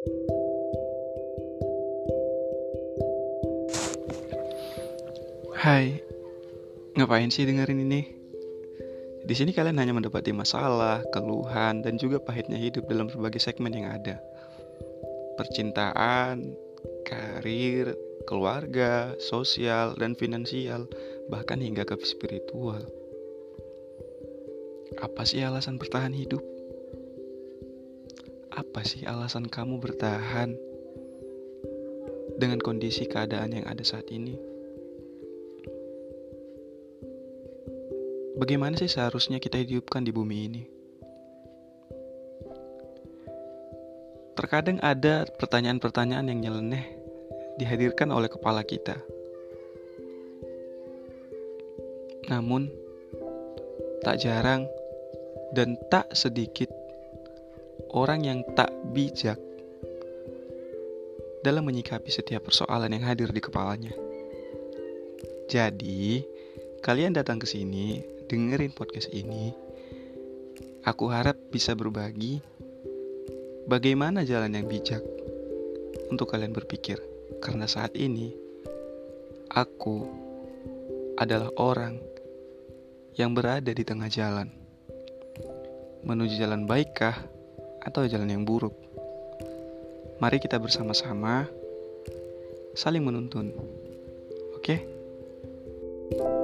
Hai, ngapain sih dengerin ini? Di sini kalian hanya mendapati masalah, keluhan, dan juga pahitnya hidup dalam berbagai segmen yang ada. Percintaan, karir, keluarga, sosial, dan finansial, bahkan hingga ke spiritual. Apa sih alasan bertahan hidup? Apa sih alasan kamu bertahan dengan kondisi keadaan yang ada saat ini? Bagaimana sih seharusnya kita hidupkan di bumi ini? Terkadang ada pertanyaan-pertanyaan yang nyeleneh dihadirkan oleh kepala kita. Namun, tak jarang dan tak sedikit orang yang tak bijak dalam menyikapi setiap persoalan yang hadir di kepalanya. Jadi, kalian datang ke sini dengerin podcast ini, aku harap bisa berbagi bagaimana jalan yang bijak untuk kalian berpikir. Karena saat ini, aku adalah orang yang berada di tengah jalan. Menuju jalan baikkah atau jalan yang buruk. Mari kita bersama-sama saling menuntun. Oke? Okay?